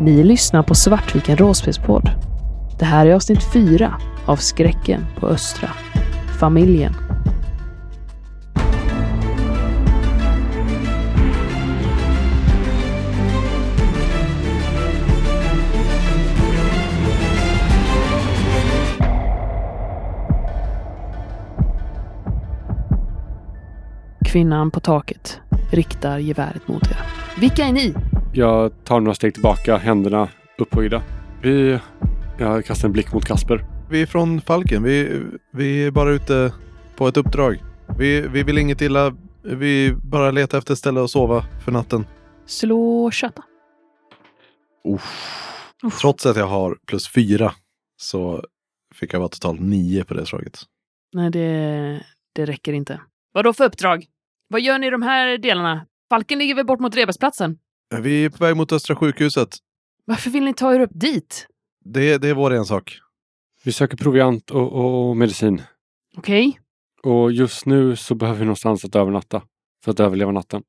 Ni lyssnar på Svartviken Råspelspodd. Det här är avsnitt fyra av Skräcken på Östra. Familjen. Kvinnan på taket riktar geväret mot er. Vilka är ni? Jag tar några steg tillbaka, händerna upphöjda. Vi... Jag kastar en blick mot Kasper. Vi är från Falken. Vi, vi är bara ute på ett uppdrag. Vi, vi vill inget illa. Vi bara letar efter ett ställe att sova för natten. Slå köta. Trots att jag har plus fyra så fick jag vara totalt nio på det slaget. Nej, det, det räcker inte. Vad då för uppdrag? Vad gör ni i de här delarna? Falken ligger väl bort mot Rebäcksplatsen? Vi är på väg mot Östra sjukhuset. Varför vill ni ta er upp dit? Det, det är vår ensak. Vi söker proviant och, och medicin. Okej? Och just nu så behöver vi någonstans att övernatta. För att överleva natten.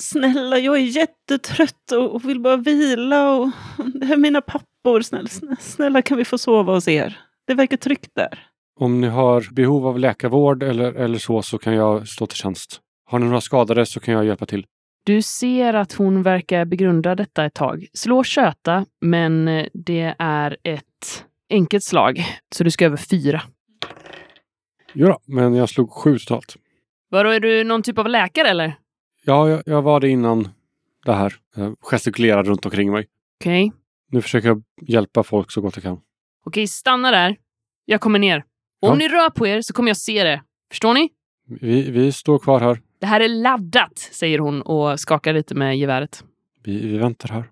Snälla, jag är jättetrött och och vill bara vila. Och det här är mina pappor. Snälla, snälla, snälla, kan vi få sova hos er? Det verkar tryggt där. Om ni har behov av läkarvård eller, eller så, så kan jag stå till tjänst. Har ni några skadade så kan jag hjälpa till. Du ser att hon verkar begrunda detta ett tag. Slå köta, men eh, det är ett enkelt slag. Så du ska över fyra. Jo men jag slog sju totalt. Vadå, är du någon typ av läkare eller? Ja, jag, jag var det innan det här. Jag gestikulerade runt omkring mig. Okej. Nu försöker jag hjälpa folk så gott jag kan. Okej, stanna där. Jag kommer ner. Om Ja. ni rör på er så kommer jag se det. Förstår ni? Vi, vi står kvar här. Det här är laddat, säger hon och skakar lite med geväret. Vi, vi väntar här.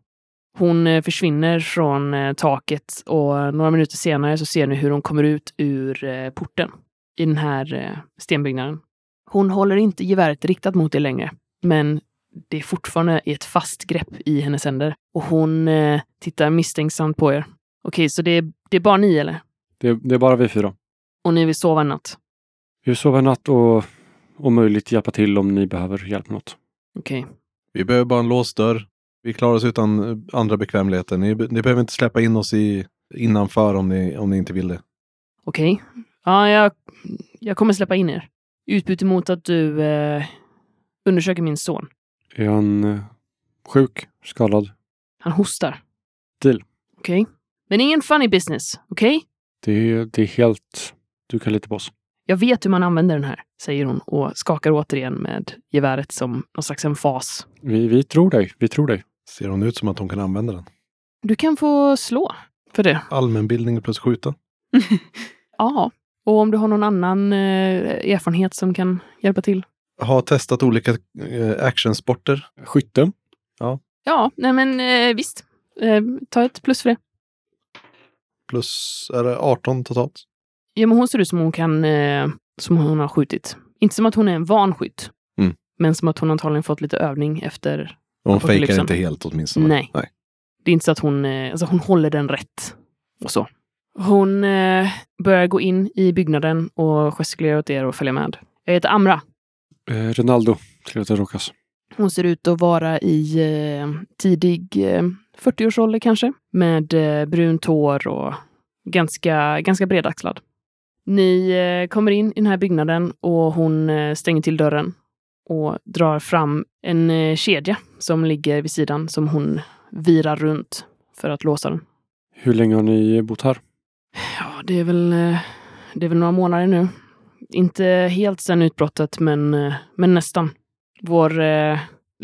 Hon eh, försvinner från eh, taket och några minuter senare så ser ni hur hon kommer ut ur eh, porten i den här stenbyggnaden. Hon håller inte geväret riktat mot er längre, men det är fortfarande i ett fast grepp i hennes händer. Och hon eh, tittar misstänksamt på er. Okej, så det är, det är bara ni eller? Det, det är bara vi fyra. Och ni vill sova en natt? Vi vill sova en natt och om möjligt hjälpa till om ni behöver hjälp med något. Okej. Vi behöver bara en låst dörr. Vi klarar oss utan eh, andra bekvämligheter. Ni, ni behöver inte släppa in oss i, innanför om ni, om ni inte vill det. Okej. Ja, jag, jag kommer släppa in er. Utbyte mot att du eh, undersöker min son. Är han eh, sjuk? Skadad? Han hostar. Deal. Okej. Men ingen funny business, okej? Det, det är helt... Du kan lita på oss. Jag vet hur man använder den här, säger hon och skakar återigen med geväret som någon slags emfas. Vi, vi tror dig. Vi tror dig. Ser hon ut som att hon kan använda den? Du kan få slå för det. Allmänbildning plus skjuta. Ja. Och om du har någon annan eh, erfarenhet som kan hjälpa till. Har testat olika eh, actionsporter. Skytte? Ja, nej men eh, visst. Eh, ta ett plus för det. Plus är det 18 totalt. Ja, men hon ser ut som hon kan, eh, som hon har skjutit. Inte som att hon är en van skytt. Mm. Men som att hon antagligen fått lite övning efter. Hon fejkar inte helt åtminstone. Nej. Nej. Det är inte så att hon, eh, alltså hon håller den rätt. Och så. Hon eh, börjar gå in i byggnaden och gestikulerar åt er och följa med. Jag heter Amra. Eh, Ronaldo. Trevligt att råkas. Hon ser ut att vara i eh, tidig eh, 40-årsålder kanske. Med eh, brunt hår och ganska, ganska bredaxlad. Ni eh, kommer in i den här byggnaden och hon eh, stänger till dörren och drar fram en eh, kedja som ligger vid sidan som hon virar runt för att låsa den. Hur länge har ni bott här? Ja, det är väl, det är väl några månader nu. Inte helt sedan utbrottet, men, men nästan. Vår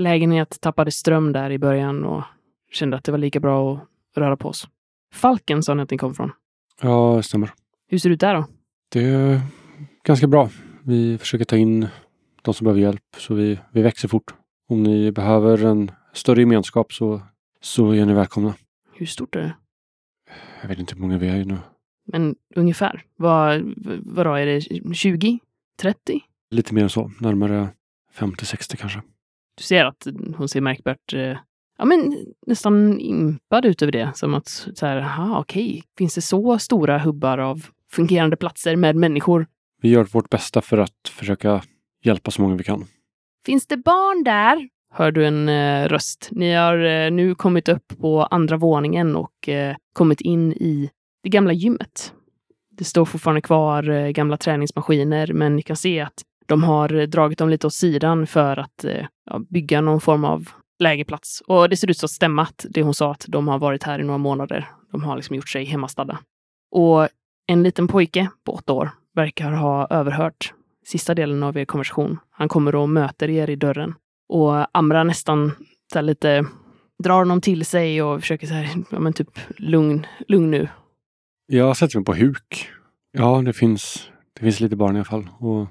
lägenhet tappade ström där i början och kände att det var lika bra att röra på oss. Falken sa ni att ni kom från. Ja, det stämmer. Hur ser det ut där då? Det är ganska bra. Vi försöker ta in de som behöver hjälp, så vi, vi växer fort. Om ni behöver en större gemenskap så, så är ni välkomna. Hur stort är det? Jag vet inte hur många vi är nu. Men ungefär. Vad, vadå, är det 20? 30? Lite mer än så. Närmare 50-60 kanske. Du ser att hon ser märkbart eh, ja, men nästan impad ut över det. Som att så här, aha, okej, finns det så stora hubbar av fungerande platser med människor? Vi gör vårt bästa för att försöka hjälpa så många vi kan. Finns det barn där? hör du en eh, röst. Ni har eh, nu kommit upp på andra våningen och eh, kommit in i det gamla gymmet. Det står fortfarande kvar eh, gamla träningsmaskiner, men ni kan se att de har eh, dragit dem lite åt sidan för att eh, ja, bygga någon form av lägerplats. Och det ser ut att stämma att det hon sa att de har varit här i några månader. De har liksom gjort sig hemmastadda. Och en liten pojke på åtta år verkar ha överhört sista delen av er konversation. Han kommer och möter er i dörren. Och Amra nästan så lite drar honom till sig och försöker så här, ja men typ lugn, lugn nu. Jag sätter mig på huk. Ja, det finns, det finns lite barn i alla fall. Och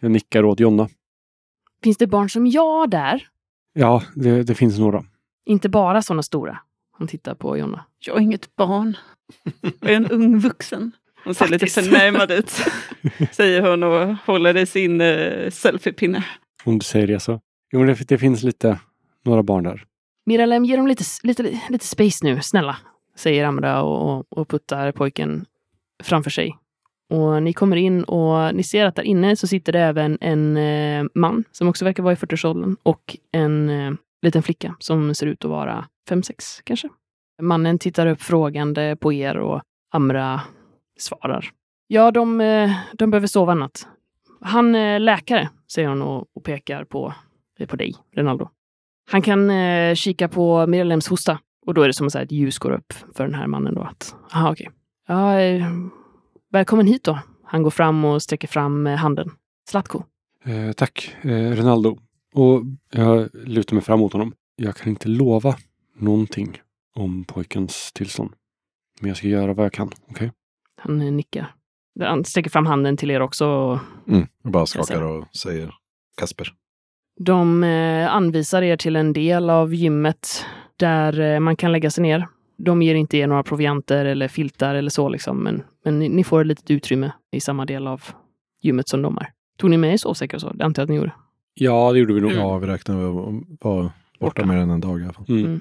jag nickar åt Jonna. Finns det barn som jag där? Ja, det, det finns några. Inte bara sådana stora. Han tittar på Jonna. Jag är inget barn. Jag är en ung vuxen. Hon ser Faktiskt. lite förnärmad ut. Säger hon och håller i sin uh, selfiepinne. Om du säger det så. Jo, det, det finns lite, några barn där. Miralem, ge dem lite, lite, lite space nu, snälla, säger Amra och, och, och puttar pojken framför sig. Och ni kommer in och ni ser att där inne så sitter det även en eh, man som också verkar vara i 40-årsåldern och en eh, liten flicka som ser ut att vara 5-6 kanske. Mannen tittar upp frågande på er och Amra svarar. Ja, de, eh, de behöver sova en natt. Han är läkare, säger hon och, och pekar på, eh, på dig, Renaldo. Han kan eh, kika på Miralems hosta och då är det som att ett ljus går upp för den här mannen då. Att, aha, okej. Ja, eh, välkommen hit då. Han går fram och sträcker fram handen. Zlatko. Eh, tack, eh, Renaldo. Och jag lutar mig fram mot honom. Jag kan inte lova någonting om pojkens tillstånd. Men jag ska göra vad jag kan, okej? Han eh, nickar. Han sträcker fram handen till er också. och Mm. Bara skakar och säger Kasper. De eh, anvisar er till en del av gymmet där eh, man kan lägga sig ner. De ger inte er några provianter eller filtar eller så, liksom, men, men ni, ni får ett litet utrymme i samma del av gymmet som de är. Tog ni med er sovsäckar och så? Det antar jag att ni gjorde. Ja, det gjorde vi nog. Ja, vi räknar med att vara borta Borta. mer än en dag i alla fall. Mm. Mm.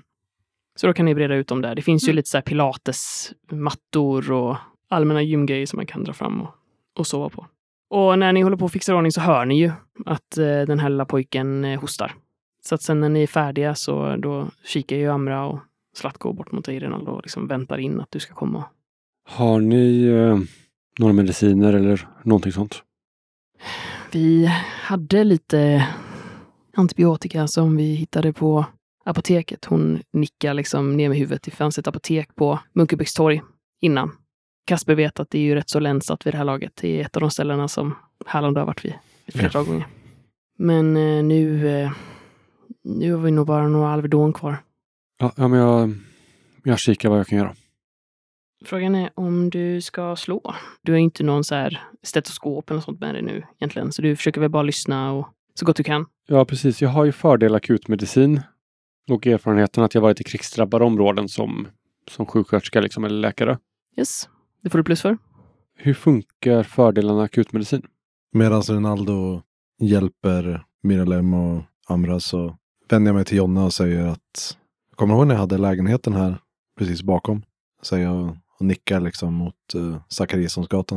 Så då kan ni breda ut dem där. Det finns ju lite så här pilatesmattor och allmänna gymgrejer som man kan dra fram och, och sova på. Och när ni håller på att fixa i ordning så hör ni ju att eh, den här lilla pojken eh, hostar. Så att sen när ni är färdiga så då kikar ju Amra och Zlatko bort mot dig Renaldo och liksom väntar in att du ska komma. Har ni eh, några mediciner eller någonting sånt? Vi hade lite antibiotika som vi hittade på apoteket. Hon nickar liksom ner med huvudet. Det fanns ett apotek på Munkebäckstorg innan. Kasper vet att det är ju rätt så länsat vid det här laget. Det är ett av de ställena som Halland har varit vid ett flertal gånger. Men eh, nu, eh, nu har vi nog bara några Alvedon kvar. Ja, ja men jag, jag kikar vad jag kan göra. Frågan är om du ska slå. Du har inte någon så här stetoskop eller något sånt med dig nu egentligen, så du försöker väl bara lyssna och så gott du kan. Ja, precis. Jag har ju fördel akutmedicin och erfarenheten att jag varit i krigsdrabbade områden som, som sjuksköterska liksom, eller läkare. Yes, det får du plus för. Hur funkar fördelarna akutmedicin? Medan Ronaldo hjälper Miralem och Amra så vänder jag mig till Jonna och säger att Kommer du ihåg när jag hade lägenheten här precis bakom? Säger jag och nickar liksom mot uh,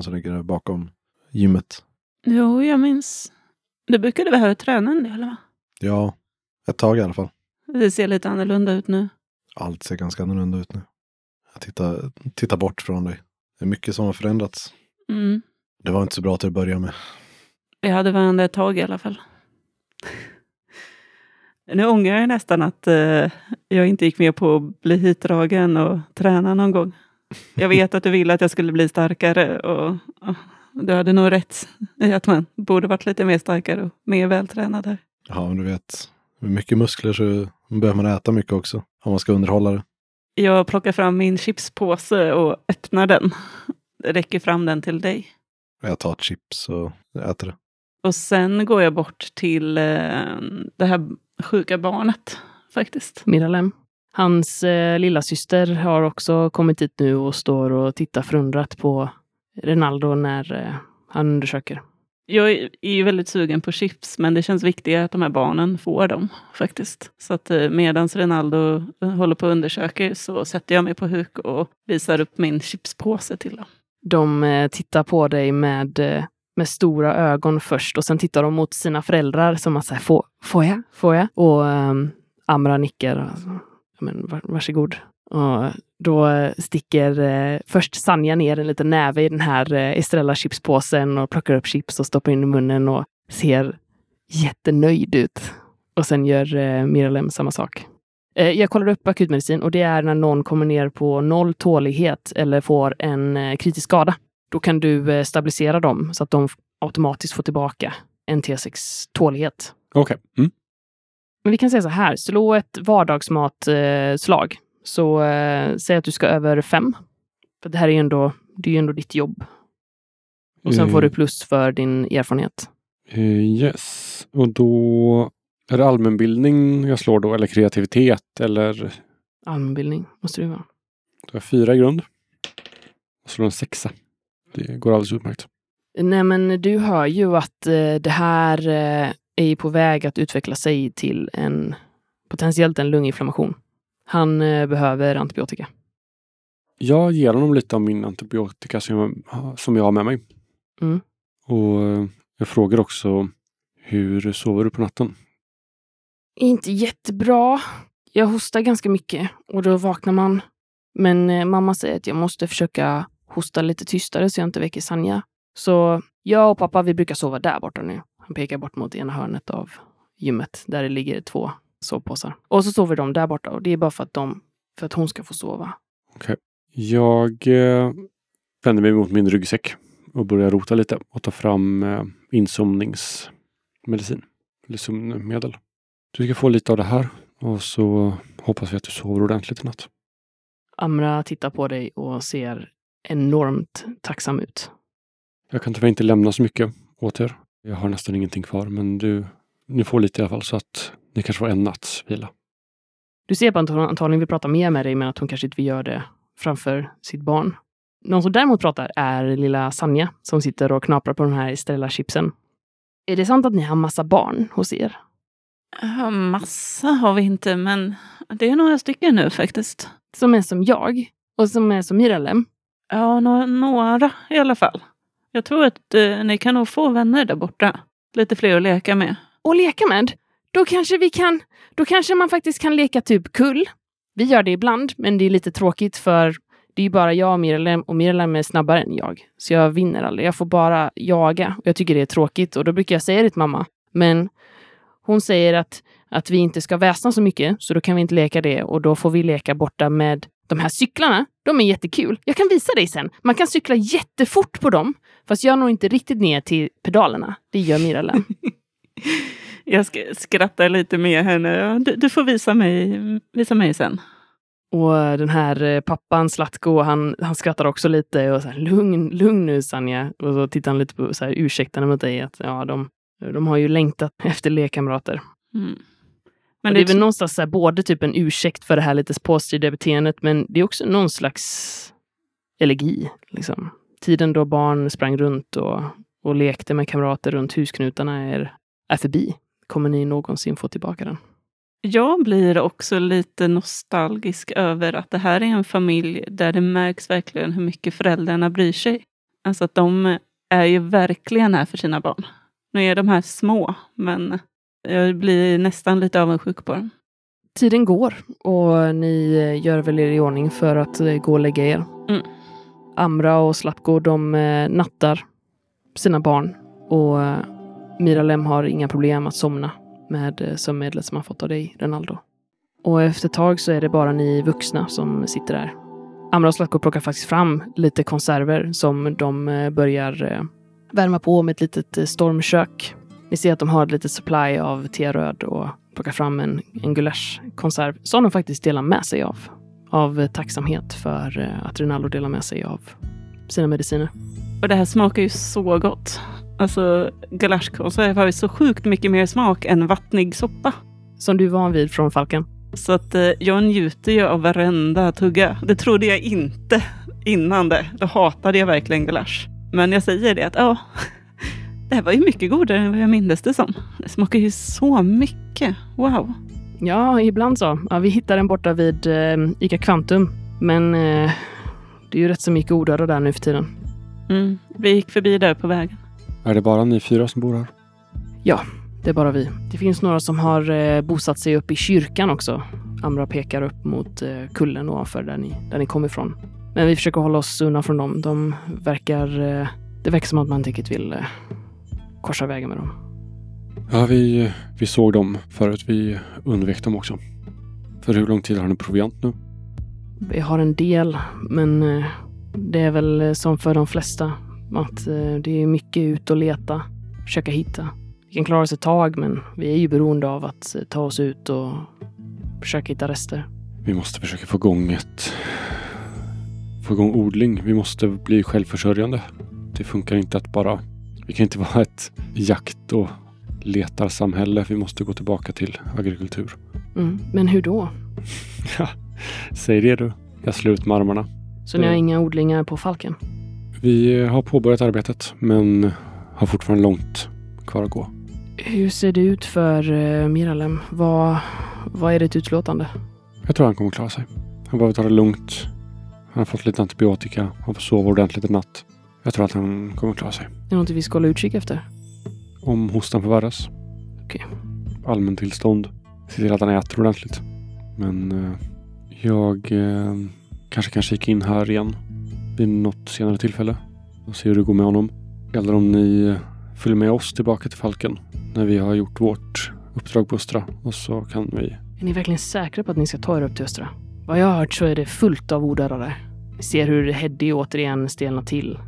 som ligger där bakom gymmet. Jo, jag minns. Du brukade väl ha träna en del, va? Ja, ett tag i alla fall. Det ser lite annorlunda ut nu. Allt ser ganska annorlunda ut nu. Jag tittar, tittar bort från dig. Det är mycket som har förändrats. Mm. Det var inte så bra till att börja med. Vi hade varandra ett tag i alla fall. Nu ångrar jag nästan att eh, jag inte gick med på att bli hitdragen och träna någon gång. Jag vet att du ville att jag skulle bli starkare och, och du hade nog rätt i att man borde varit lite mer starkare och mer vältränad här. Ja, men du vet. Med mycket muskler så behöver man äta mycket också. Om man ska underhålla det. Jag plockar fram min chipspåse och öppnar den. Räcker fram den till dig. Jag tar ett chips och äter det. Och sen går jag bort till eh, det här sjuka barnet faktiskt. Miralem. Hans eh, lilla syster har också kommit hit nu och står och tittar förundrat på Renaldo när eh, han undersöker. Jag är ju väldigt sugen på chips, men det känns viktigare att de här barnen får dem faktiskt. Så att eh, medan Rinaldo eh, håller på och undersöker så sätter jag mig på huk och visar upp min chipspåse till dem. De eh, tittar på dig med med stora ögon först och sen tittar de mot sina föräldrar som man säger får, får jag? Får jag? Och um, Amra nickar. Och, men, var, varsågod. Och då sticker eh, först Sanja ner en liten näve i den här eh, Estrella chipspåsen och plockar upp chips och stoppar in i munnen och ser jättenöjd ut. Och sen gör eh, Miralem samma sak. Eh, jag kollar upp akutmedicin och det är när någon kommer ner på noll tålighet eller får en eh, kritisk skada. Då kan du eh, stabilisera dem så att de automatiskt får tillbaka en T6 tålighet. Okej. Mm. Men vi kan säga så här, slå ett vardagsmatslag. Så eh, säg att du ska över fem. För det här är ju ändå, det är ju ändå ditt jobb. Och sen får du plus för din erfarenhet. eh, yes. Och då är det allmänbildning jag slår då, eller kreativitet, eller Allmänbildning måste det vara. då har jag fyra i grund. Och slår en sexa. Det går alldeles utmärkt. Nej, men du hör ju att eh, det här eh, är på väg att utveckla sig till en potentiellt en lunginflammation. Han eh, behöver antibiotika. Jag ger honom lite av min antibiotika som jag, som jag har med mig. Mm. Och eh, jag frågar också hur sover du på natten? Inte jättebra. Jag hostar ganska mycket och då vaknar man. Men eh, mamma säger att jag måste försöka hosta lite tystare så jag inte väcker Sanja. Så jag och pappa, vi brukar sova där borta nu. Han pekar bort mot ena hörnet av gymmet där det ligger två sovpåsar. Och så sover de där borta och det är bara för att, de, för att hon ska få sova. Jag eh, vänder mig mot min ryggsäck och börjar rota lite och ta fram eh, insomningsmedicin. Eller sömnmedel. Du ska få lite av det här och så hoppas vi att du sover ordentligt i natt. Amra tittar på dig och ser enormt tacksam ut. Jag kan tyvärr inte lämna så mycket åt er. Jag har nästan ingenting kvar men du, ni får lite i alla fall så att ni kanske får en natts vila. Du ser på att hon antagligen vill prata mer med dig, men att hon kanske inte vill göra det framför sitt barn. Någon som däremot pratar är lilla Sanja som sitter och knaprar på de här Estrella chipsen. Är det sant att ni har massa barn hos er? Ja, massa har vi inte, men det är några stycken nu faktiskt. Som är som jag och som är som Miralem? Ja, några, några i alla fall. Jag tror att eh, ni kan nog få vänner där borta. Lite fler att leka med. Och leka med? Då kanske vi kan... Då kanske man faktiskt kan leka typ kull. Vi gör det ibland, men det är lite tråkigt för det är ju bara jag och Miralem och Miralem är snabbare än jag. Så jag vinner aldrig. Jag får bara jaga och jag tycker det är tråkigt och då brukar jag säga det till mamma. Men hon säger att, att vi inte ska väsna så mycket, så då kan vi inte leka det och då får vi leka borta med de här cyklarna. De är jättekul. Jag kan visa dig sen. Man kan cykla jättefort på dem, fast jag når inte riktigt ner till pedalerna. Det gör Miralem. Jag ska skratta lite med henne. Du, du får visa mig, visa mig sen. Och den här eh, pappan Slatko, han, han skrattar också lite och så här, lugn, lugn nu Sanja. Och så tittar han lite på så här, ursäktande mot dig att ja, de, de har ju längtat efter lekkamrater. Mm. Men det är väl någonstans så här, både typ en ursäkt för det här lite påstyrda beteendet, men det är också någon slags elegi. Liksom. Tiden då barn sprang runt och, och lekte med kamrater runt husknutarna är, är förbi. Kommer ni någonsin få tillbaka den? jag blir också lite nostalgisk över att det här är en familj där det märks verkligen hur mycket föräldrarna bryr sig. Alltså att de är ju verkligen här för sina barn. Nu är de här små, men jag blir nästan lite avundsjuk på dem. Tiden går och ni gör väl er i ordning för att eh, gå och lägga er. Mm. Amra och Slapko de eh, nattar sina barn och eh, Miralem har inga problem att somna med eh, sömnmedlet som han fått av dig, Renaldo. Och efter ett tag så är det bara ni vuxna som sitter där. Amra och Zlatko plockar faktiskt fram lite konserver som de eh, börjar eh, värma på med ett litet stormkök. Ni ser att de har ett litet supply av teröd och plockar fram en, en gulaschkonserv som de faktiskt delar med sig av. Av tacksamhet för att Rinaldo delar med sig av sina mediciner. Och det här smakar ju så gott. Alltså gulaschkonserv har ju så sjukt mycket mer smak än vattnig soppa. Som du är van vid från Falken. Så att eh, jag njuter ju av varenda tugga. Det trodde jag inte innan det. Då hatade jag verkligen gulasch. Men jag säger det att ja, det här var ju mycket godare än vad jag mindes det som. Det smakar ju så mycket. Wow. Ja, ibland så. Ja, vi hittar den borta vid eh, Ica Quantum. Men eh, det är ju rätt så mycket godare där nu för tiden. Mm. Vi gick förbi där på vägen. Är det bara ni fyra som bor här? Det är bara vi. Det finns några som har eh, bosatt sig uppe i kyrkan också. Amra pekar upp mot eh, kullen ovanför där ni, där ni kom ifrån. Men vi försöker hålla oss undan från dem. De verkar... Eh, det verkar som att man inte riktigt vill eh, korsa vägen med dem. Ja, vi, vi såg dem förut. Vi undvek dem också. För hur lång tid har ni proviant nu? Vi har en del, men det är väl som för de flesta. Att eh, det är mycket ut och leta, försöka hitta. Vi kan klara oss ett tag, men vi är ju beroende av att eh, ta oss ut och försöka hitta rester. Vi måste försöka få igång ett... Få igång odling. Vi måste bli självförsörjande. Det funkar inte att bara... Vi kan inte vara ett jakt och letarsamhälle. Vi måste gå tillbaka till agrikultur. Mm. Men hur då? Säg det du. Jag slår ut med armarna. Så ni har inga odlingar på Falken? Vi har påbörjat arbetet men har fortfarande långt kvar att gå. Hur ser det ut för uh, Miralem? Vad, vad är ditt utlåtande? Jag tror han kommer klara sig. Han behöver ta det lugnt. Han har fått lite antibiotika. Han får sova ordentligt i natt. Jag tror att han kommer klara sig. Är det något vi ska hålla utkik efter? Om hostan förvärras. Okej. Allmäntillstånd. Se till att han äter ordentligt. Men eh, jag eh, kanske kan kika in här igen vid något senare tillfälle och se hur det går med honom. Eller om ni eh, följer med oss tillbaka till Falken när vi har gjort vårt uppdrag på Östra och så kan vi Är ni verkligen säkra på att ni ska ta er upp till Östra? Vad jag har hört så är det fullt av odörare. Vi ser hur Heddy återigen stelnar till.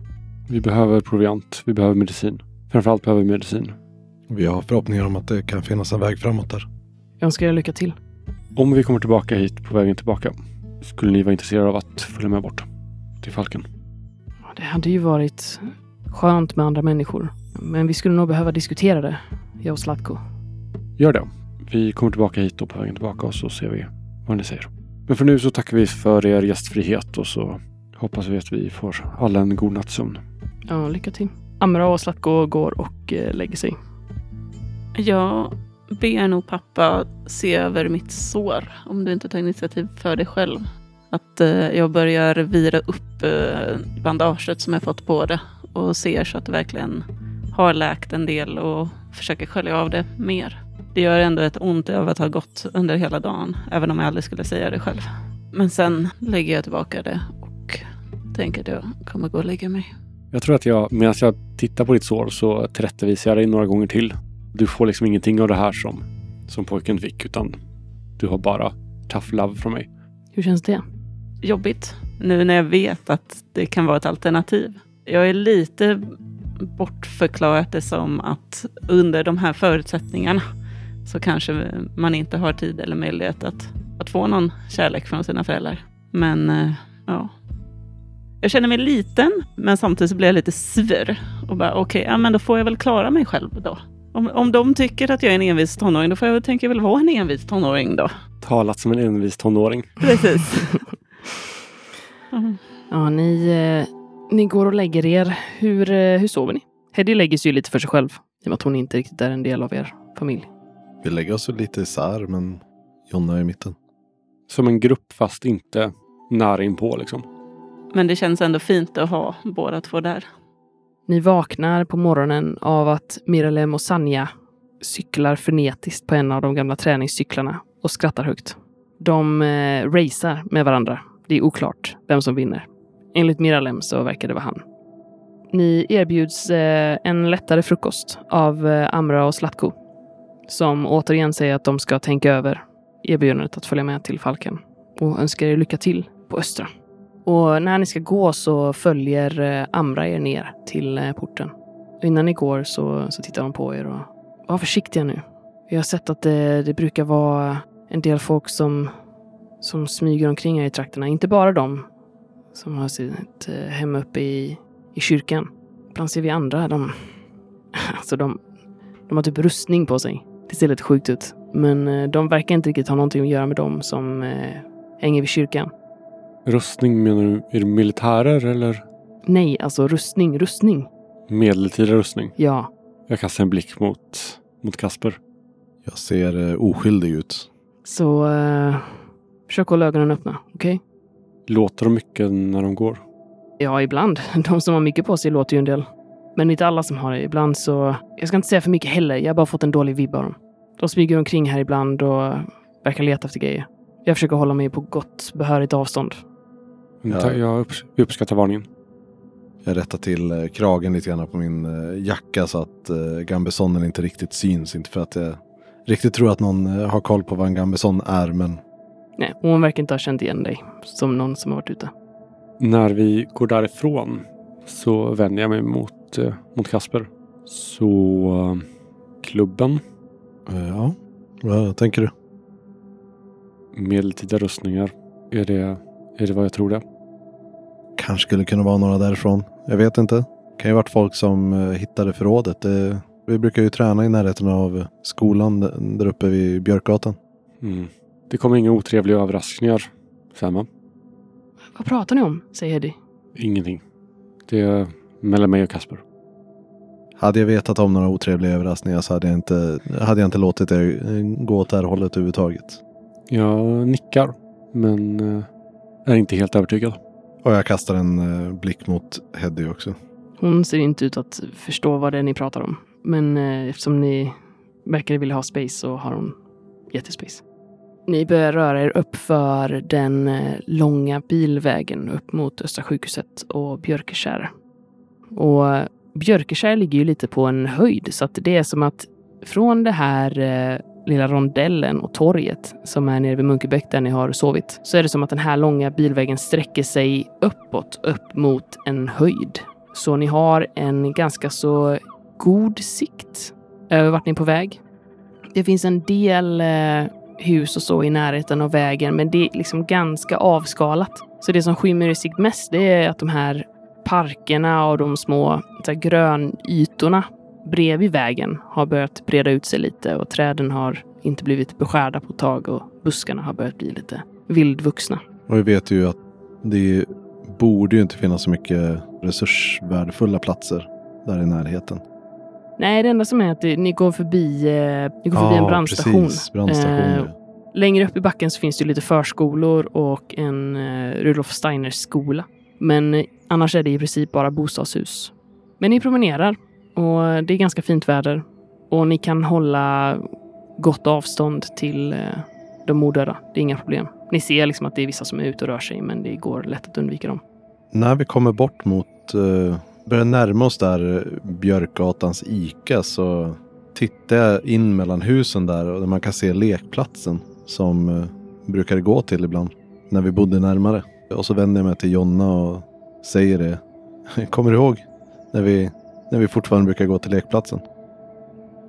Vi behöver proviant. Vi behöver medicin. Framförallt behöver vi medicin. Vi har förhoppningar om att det kan finnas en väg framåt där. Jag önskar er lycka till. Om vi kommer tillbaka hit på vägen tillbaka skulle ni vara intresserade av att följa med bort till Falken? Det hade ju varit skönt med andra människor. Men vi skulle nog behöva diskutera det, jag och Zlatko. Gör det. Vi kommer tillbaka hit då på vägen tillbaka och så ser vi vad ni säger. Men för nu så tackar vi för er gästfrihet och så hoppas vi att vi får alla en god nattsömn. Ja, lycka till. Amra och Zlatko går och eh, lägger sig. Jag ber nog pappa se över mitt sår om du inte tar initiativ för dig själv. Att eh, jag börjar vira upp eh, bandaget som jag fått på det och ser så att det verkligen har läkt en del och försöker skölja av det mer. Det gör ändå ett ont av att ha gått under hela dagen, även om jag aldrig skulle säga det själv. Men sen lägger jag tillbaka det och tänker att jag kommer gå och lägga mig. Jag tror att jag, medan jag tittar på ditt sår så tillrättavisar jag dig några gånger till. Du får liksom ingenting av det här som, som pojken fick utan du har bara tough love från mig. Hur känns det? Jobbigt nu när jag vet att det kan vara ett alternativ. Jag är lite bortförklarat det som att under de här förutsättningarna så kanske man inte har tid eller möjlighet att, att få någon kärlek från sina föräldrar. Men eh, ja. Jag känner mig liten, men samtidigt så blir jag lite sur. Och bara okej, ja men då får jag väl klara mig själv då. Om, om de tycker att jag är en envis tonåring, då får jag väl tänka väl vara en envis tonåring då. Talat som en envis tonåring. Precis. Mm. Ja, ni, eh, ni går och lägger er. Hur, eh, hur sover ni? Heddy lägger sig ju lite för sig själv. I och med att hon inte riktigt är en del av er familj. Vi lägger oss lite isär men Jonna är i mitten. Som en grupp fast inte nära inpå liksom. Men det känns ändå fint att ha båda två där. Ni vaknar på morgonen av att Miralem och Sanja cyklar frenetiskt på en av de gamla träningscyklarna och skrattar högt. De eh, racear med varandra. Det är oklart vem som vinner. Enligt Miralem så verkar det vara han. Ni erbjuds eh, en lättare frukost av eh, Amra och Slatko, Som återigen säger att de ska tänka över erbjudandet att följa med till Falken. Och önskar er lycka till på Östra. Och när ni ska gå så följer eh, Amra er ner till porten. Och innan ni går så, så tittar de på er och var försiktiga nu. Vi har sett att det, det brukar vara en del folk som, som smyger omkring här i trakterna. Inte bara de som har sitt eh, hem uppe i, i kyrkan. Ibland ser vi andra, de, alltså de, de har typ rustning på sig. Det ser lite sjukt ut. Men eh, de verkar inte riktigt ha någonting att göra med dem som eh, hänger vid kyrkan. Rustning menar du? Är det militärer eller Nej, alltså rustning, rustning. medeltida rustning? Ja, Jag kastar en blick mot, mot Kasper. Jag ser eh, oskyldig ut. så eh, försök hålla ögonen öppna, okej? Låter de mycket när de går? Ja, ibland. De som har mycket på sig låter ju en del. Men inte alla som har det. Ibland så... Jag ska inte säga för mycket heller. Jag har bara fått en dålig vibb av dem. De smyger omkring här ibland och verkar leta efter grejer. Jag försöker hålla mig på gott behörigt avstånd. Ja. Jag upps- uppskattar varningen. Jag rättar till eh, kragen lite grann på min eh, jacka så att eh, gambesonnen inte riktigt syns. Inte för att jag riktigt tror att någon har koll på vad en gambeson är, men Nej, hon verkar inte ha känt igen dig som någon som har varit ute. När vi går därifrån så vänder jag mig mot, eh, mot Kasper. Så klubben, eh, ja, vad tänker du? medeltida rustningar. Är det, är det vad jag tror det? Kanske skulle kunna vara några därifrån. Jag vet inte. Kan ju varit folk som eh, hittade förrådet. Det, vi brukar ju träna i närheten av skolan där uppe vid Björkgatan. Mm. Det kommer inga otrevliga överraskningar, Selma. Vad pratar ni om? säger Eddie. Ingenting. Det är mellan mig och Kasper. Hade jag vetat om några otrevliga överraskningar så hade jag inte, hade jag inte låtit er eh, gå åt det här hållet överhuvudtaget. Jag nickar, men eh, är inte helt övertygad. Och jag kastar en eh, blick mot Heddy också. Hon ser inte ut att förstå vad det är ni pratar om. Men eftersom ni verkar vilja ha space så har hon jättespace. Ni börjar röra er upp för den eh, långa bilvägen upp mot Östra sjukhuset och Björkeskär. Och eh, Björkeskär ligger ju lite på en höjd så att det är som att från det här eh, lilla rondellen och torget som är nere vid Munkebäck där ni har sovit så är det som att den här långa bilvägen sträcker sig uppåt, upp mot en höjd. Så ni har en ganska så god sikt över vart ni är på väg. Det finns en del eh, hus och så i närheten av vägen, men det är liksom ganska avskalat. Så det som skymmer i sikt mest, det är att de här parkerna och de små så här, grönytorna bredvid vägen har börjat breda ut sig lite och träden har inte blivit beskärda på ett tag och buskarna har börjat bli lite vildvuxna. Och vi vet ju att det borde ju inte finnas så mycket resursvärdefulla platser där i närheten. Nej, det enda som är att ni går förbi, eh, ni går förbi en brandstation. Precis, brandstation. Eh, ja. Längre upp i backen så finns det lite förskolor och en eh, Rudolf Steiners skola. Men eh, annars är det i princip bara bostadshus. Men ni promenerar och det är ganska fint väder. Och ni kan hålla gott avstånd till eh, de odöda. Det är inga problem. Ni ser liksom att det är vissa som är ute och rör sig, men det går lätt att undvika dem. När vi kommer bort mot, börjar närma oss där eh, Björkgatans Ica så tittar jag in mellan husen där och man kan se lekplatsen som eh, uh, brukade gå till ibland när vi bodde närmare. Och så vänder jag mig till Jonna och säger det. Kommer du ihåg när vi, när vi fortfarande brukar gå till lekplatsen?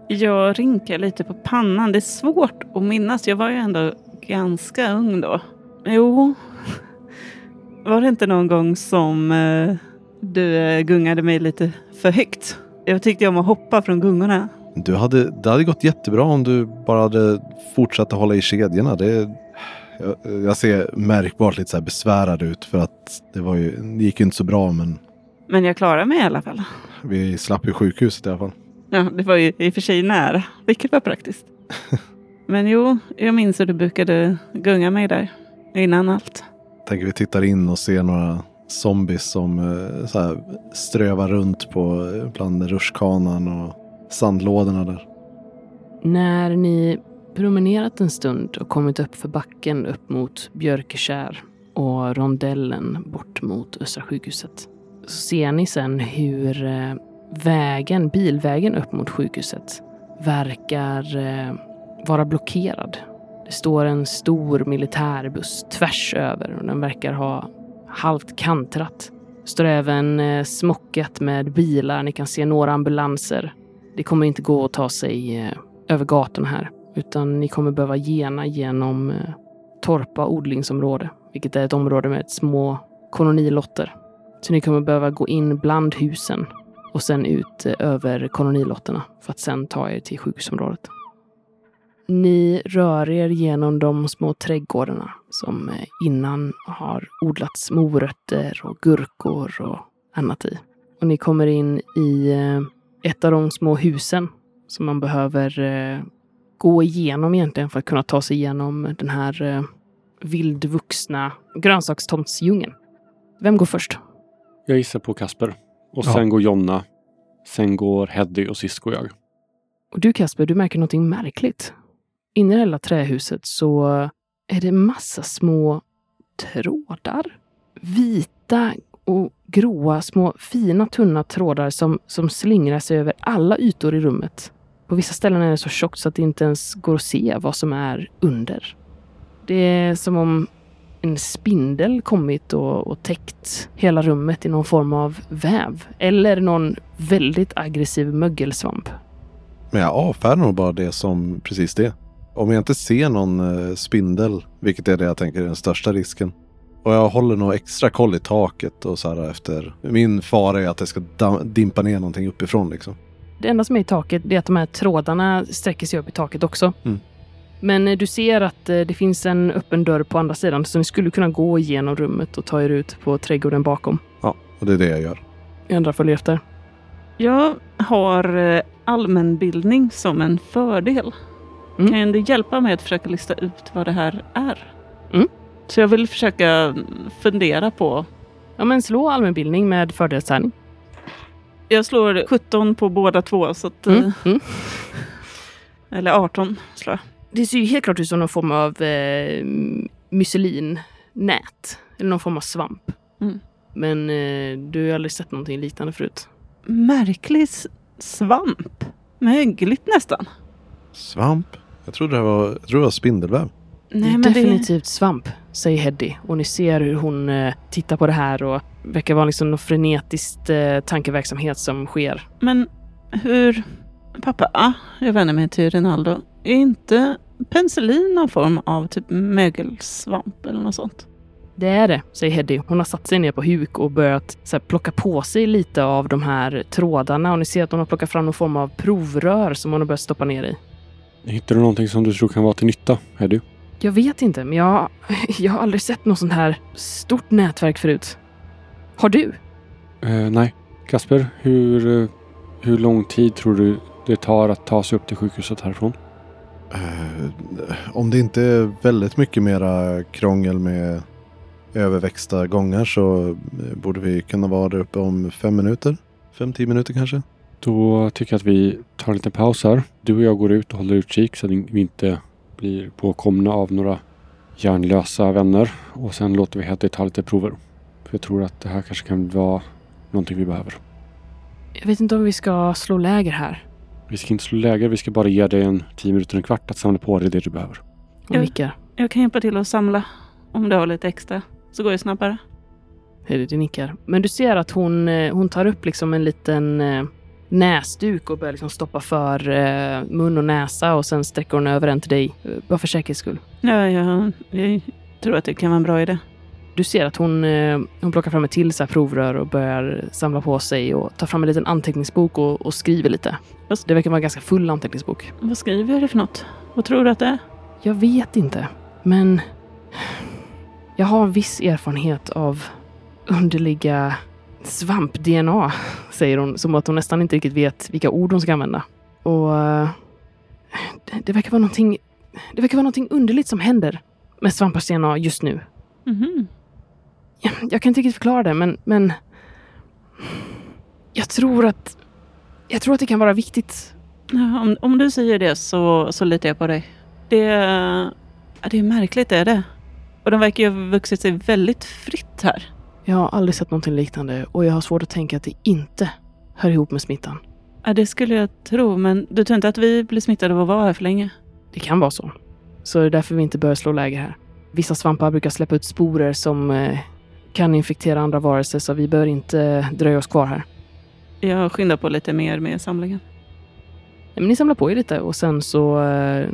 Jag rynkar lite på pannan. Det är svårt att minnas. Jag var ju ändå ganska ung då. Jo. Var det inte någon gång som eh, du eh, gungade mig lite för högt? Jag tyckte om att hoppa från gungorna. Du hade, det hade gått jättebra om du bara hade fortsatt att hålla i kedjorna. Det, jag, jag ser märkbart lite så besvärad ut för att det, var ju, det gick ju inte så bra men Men jag klarade mig i alla fall. vi slapp ju sjukhuset i alla fall. Ja, det var ju i och för sig nära, vilket var praktiskt. Men jo, jag minns hur du brukade gunga mig där innan allt. Tänker vi tittar in och ser några zombies som eh, så här, strövar runt på eh, bland rutschkanan och sandlådorna där. När ni promenerat en stund och kommit upp för backen upp mot Björkeskär och rondellen bort mot Östra sjukhuset så ser ni sen hur eh, vägen, bilvägen upp mot sjukhuset verkar eh, vara blockerad. Det står en stor militärbuss tvärs över och den verkar ha halvt kantrat. Står även eh, smockat med bilar. Ni kan se några ambulanser. Det kommer inte gå att ta sig eh, över gatorna här, utan ni kommer behöva gena genom eh, Torpa odlingsområde, vilket är ett område med små kolonilotter. Så ni kommer behöva gå in bland husen och sen ut över kolonilotterna för att sen ta er till sjukhusområdet. Ni rör er genom de små trädgårdarna som eh, innan har odlats morötter och gurkor och annat i. Och ni kommer in i eh, ett av de små husen som man behöver eh, gå igenom egentligen för att kunna ta sig igenom den här vildvuxna grönsakstomtsdjungeln. Vem går först? Jag gissar på Kasper. Och Ja. sen går Jonna Sen går Heddy och sist går jag. Och du Kasper, du märker någonting märkligt. Inne i det lilla trähuset så är det massa små trådar. Vita och gråa, små fina tunna trådar som, som slingrar sig över alla ytor i rummet. På vissa ställen är det så tjockt så att det inte ens går att se vad som är under. Det är som om en spindel kommit och, och täckt hela rummet i någon form av väv. Eller någon väldigt aggressiv mögelsvamp. Men jag avfärdar nog bara det som precis det. Om jag inte ser någon eh, spindel, vilket är det jag tänker är den största risken. Och jag håller nog extra koll i taket och så här efter. Min fara är att det ska dimpa ner någonting uppifrån liksom. Det enda som är i taket är att de här trådarna sträcker sig upp i taket också. Mm. Men eh, du ser att eh, det finns en öppen dörr på andra sidan så ni skulle kunna gå igenom rummet och ta er ut på trädgården bakom. Ja, och det är det jag gör. Andra följer efter. Jag har allmänbildning som en fördel. Mm. Kan du hjälpa mig att försöka lista ut vad det här är? Mm. Så jag vill försöka fundera på. Ja, men slå allmänbildning med fördelstärning. Jag slår 17 på båda två. Så att, Mm. eh, Mm. Eller 18 slår jag. Det ser ju helt klart ut som någon form av eh, mycelinnät. Eller någon form av svamp. Mm. Men eh, du har aldrig sett någonting liknande förut. Märklig svamp. Mögligt nästan. Svamp? Jag trodde det var, jag trodde det var spindelväv. det Nej, är men definitivt svamp, säger Heddy. Och ni ser hur hon eh, tittar på det här och verkar vara liksom någon frenetisk eh, tankeverksamhet som sker. Men hur... Pappa, jag vänder mig till Rinaldo. Är inte penicillin någon form av typ mögelsvamp eller något sånt? Det är det, säger Heddy. Hon har satt sig ner på huk och börjat så här, plocka på sig lite av de här trådarna. Och ni ser att hon har plockat fram någon form av provrör som hon har börjat stoppa ner i. Hittar du någonting som du tror kan vara till nytta, Heddy? Jag vet inte, men jag, jag har aldrig sett något sånt här stort nätverk förut. Har du? Eh, nej. Kasper, hur, eh, hur lång tid tror du det tar att ta sig upp till sjukhuset härifrån? Eh, om det inte är väldigt mycket mera krångel med överväxta gångar så borde vi kunna vara där uppe om fem minuter. Fem, tio minuter kanske. Då tycker jag att vi tar en liten paus här. Du och jag går ut och håller utkik så att vi inte blir påkomna av några hjärnlösa vänner. Och sen låter vi Heddy ta lite prover. För jag tror att det här kanske kan vara någonting vi behöver. Jag vet inte om vi ska slå läger här. Vi ska inte slå läger, vi ska bara ge dig en tio minuter, en kvart att samla på dig det du behöver. Och nickar. Jag kan hjälpa till att samla om du har lite extra. Så går det snabbare. Heddy, du nickar. Men du ser att hon, eh, hon tar upp liksom en liten eh, näsduk och börjar liksom stoppa för eh, mun och näsa och sen sträcker hon över den till dig. eh, Bara för säkerhets skull. Ja, ja, jag tror att det kan vara en bra idé. Du ser att hon, eh, hon plockar fram ett till så provrör och börjar samla på sig och tar fram en liten anteckningsbok och, och skriver lite. Det verkar vara en ganska full anteckningsbok. Vad skriver du för något? Vad tror du att det är? Jag vet inte, men jag har viss erfarenhet av underliga svamp-DNA, säger hon, som att hon nästan inte riktigt vet vilka ord hon ska använda. Och eh, det, det verkar vara någonting, det verkar vara någonting underligt som händer med svampars DNA just nu. Mhm. Jag, jag kan inte riktigt förklara det, men, men jag tror att jag tror att det kan vara viktigt. Ja, om, om du säger det så, så litar jag på dig. Det, ja, det är märkligt, det är det. Och de verkar ju ha vuxit sig väldigt fritt här. Jag har aldrig sett någonting liknande och jag har svårt att tänka att det inte hör ihop med smittan. Ja, det skulle jag tro, men du tror inte att vi blir smittade av att vara här för länge? Det kan vara så. Så det är därför vi inte bör slå läger här. Vissa svampar brukar släppa ut sporer som eh, kan infektera andra varelser så vi bör inte dröja oss kvar här. Jag skyndar på lite mer med samlingen. Nej, Men ni samlar på er lite och sen så eh,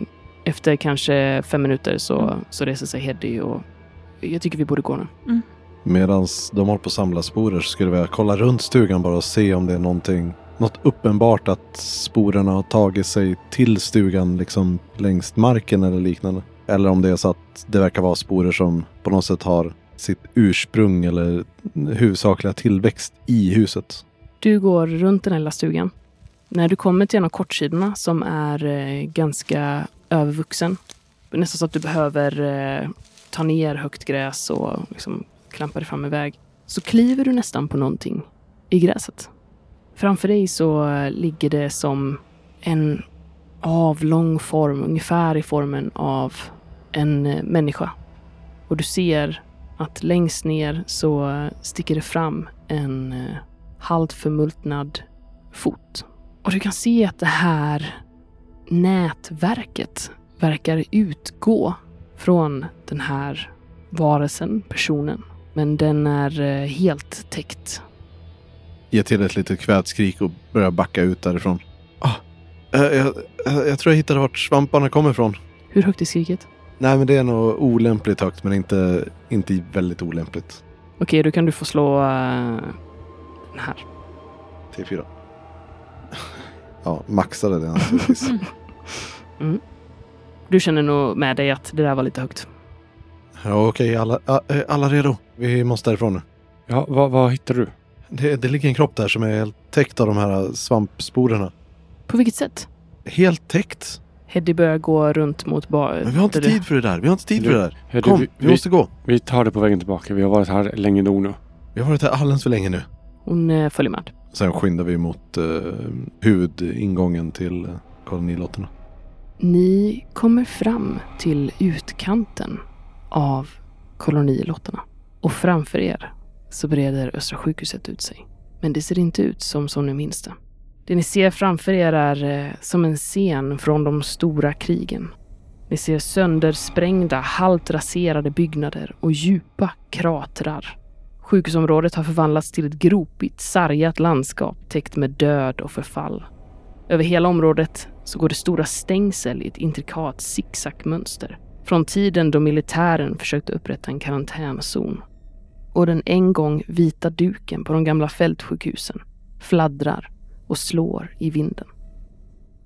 efter kanske fem minuter så, så reser sig Heddy och jag tycker vi borde gå nu. Medan de håller på att samla sporer så skulle vi kolla runt stugan bara och se om det är någonting något uppenbart att sporerna har tagit sig till stugan liksom längs marken eller liknande. Eller om det är så att det verkar vara sporer som på något sätt har sitt ursprung eller huvudsakliga tillväxt i huset. Du går runt den här lilla stugan. När du kommer till en av kortsidorna som är eh, ganska övervuxen. Nästan så att du behöver eh, ta ner högt gräs och liksom klampade fram iväg, väg. Så kliver du nästan på någonting i gräset. Framför dig så ligger det som en avlång form, ungefär i formen av en eh, människa. Och du ser att längst ner så sticker det fram en eh, halvt förmultnad fot. Och du kan se att det här nätverket verkar utgå från den här varelsen, personen. Men den är eh, helt täckt. Ge till ett litet kvätskrik och börjar backa ut därifrån. Ah, jag, jag, jag tror jag hittade vart svamparna kommer ifrån. Hur högt är skriket? Nej, men det är nog olämpligt högt, men inte, inte väldigt olämpligt. Okej, då kan du få slå uh, den här. T4. Ja, maxade det naturligtvis. Du känner nog med dig att det där var lite högt. Ja, okej, alla, eh, alla redo. Vi måste därifrån nu. Ja, vad, vad hittar du? Det, det ligger en kropp där som är helt täckt av de här svampsporerna. På vilket sätt? Helt täckt. Heddy börjar gå runt mot bar... Men vi har inte tid för det där. Vi har inte tid för det där. Du, Kom, vi, vi måste gå. vi tar det på vägen tillbaka. Vi har varit här länge nog nu. Vi har varit här alldeles för länge nu. Hon eh, följer med. Sen skyndar vi mot uh, huvudingången till uh, kolonilotterna. Ni kommer fram till utkanten av kolonilotterna. Och framför er så breder Östra sjukhuset ut sig. Men det ser inte ut som som ni minns det. Det ni ser framför er är eh, som en scen från de stora krigen. Ni ser söndersprängda, halvt raserade byggnader och djupa kratrar. Sjukhusområdet har förvandlats till ett gropigt, sargat landskap täckt med död och förfall. Över hela området så går det stora stängsel i ett intrikat zigzagmönster. Från tiden då militären försökte upprätta en karantänzon. Och den en gång vita duken på de gamla fältsjukhusen fladdrar och slår i vinden.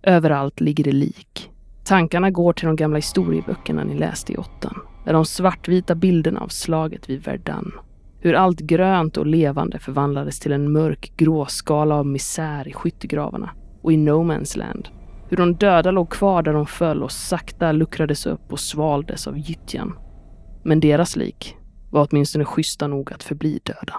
Överallt ligger det lik. Tankarna går till de gamla historieböckerna ni läste i åttan. Där de svartvita bilderna av slaget vid Verdun. Hur allt grönt och levande förvandlades till en mörk gråskala av misär i skyttegravarna och i No Man's Land. Hur de döda låg kvar där de föll och sakta luckrades upp och svaldes av gyttjan. Men deras lik var åtminstone schyssta nog att förbli döda.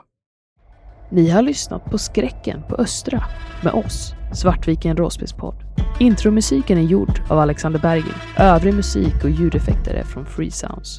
Ni har lyssnat på Skräcken på Östra med oss, Svartviken Råspelspodd. Intromusiken är gjord av Alexander Bergin. Övrig musik och ljudeffekter är från Free Sounds.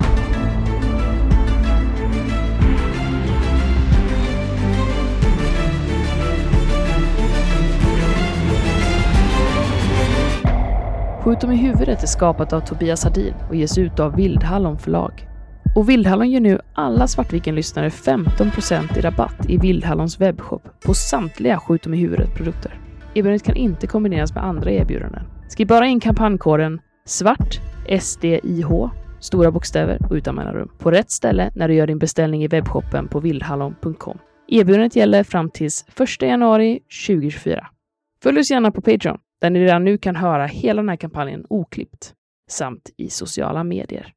Skjut dem i huvudet är skapat av Tobias Hadin och ges ut av Vildhallon förlag. Och Vildhallon ger nu alla Svartviken-lyssnare 15% i rabatt i Vildhallons webbshop på samtliga Skjut dem i huvudet-produkter. Erbjudandet kan inte kombineras med andra erbjudanden. Skriv bara in kampankoden SVART, SDIH, stora bokstäver och utan mellanrum, på rätt ställe när du gör din beställning i webbshoppen på vildhallon.com. Erbjudandet gäller fram till 1 januari 2024. Följ oss gärna på Patreon, där ni redan nu kan höra hela den här kampanjen oklippt, samt i sociala medier.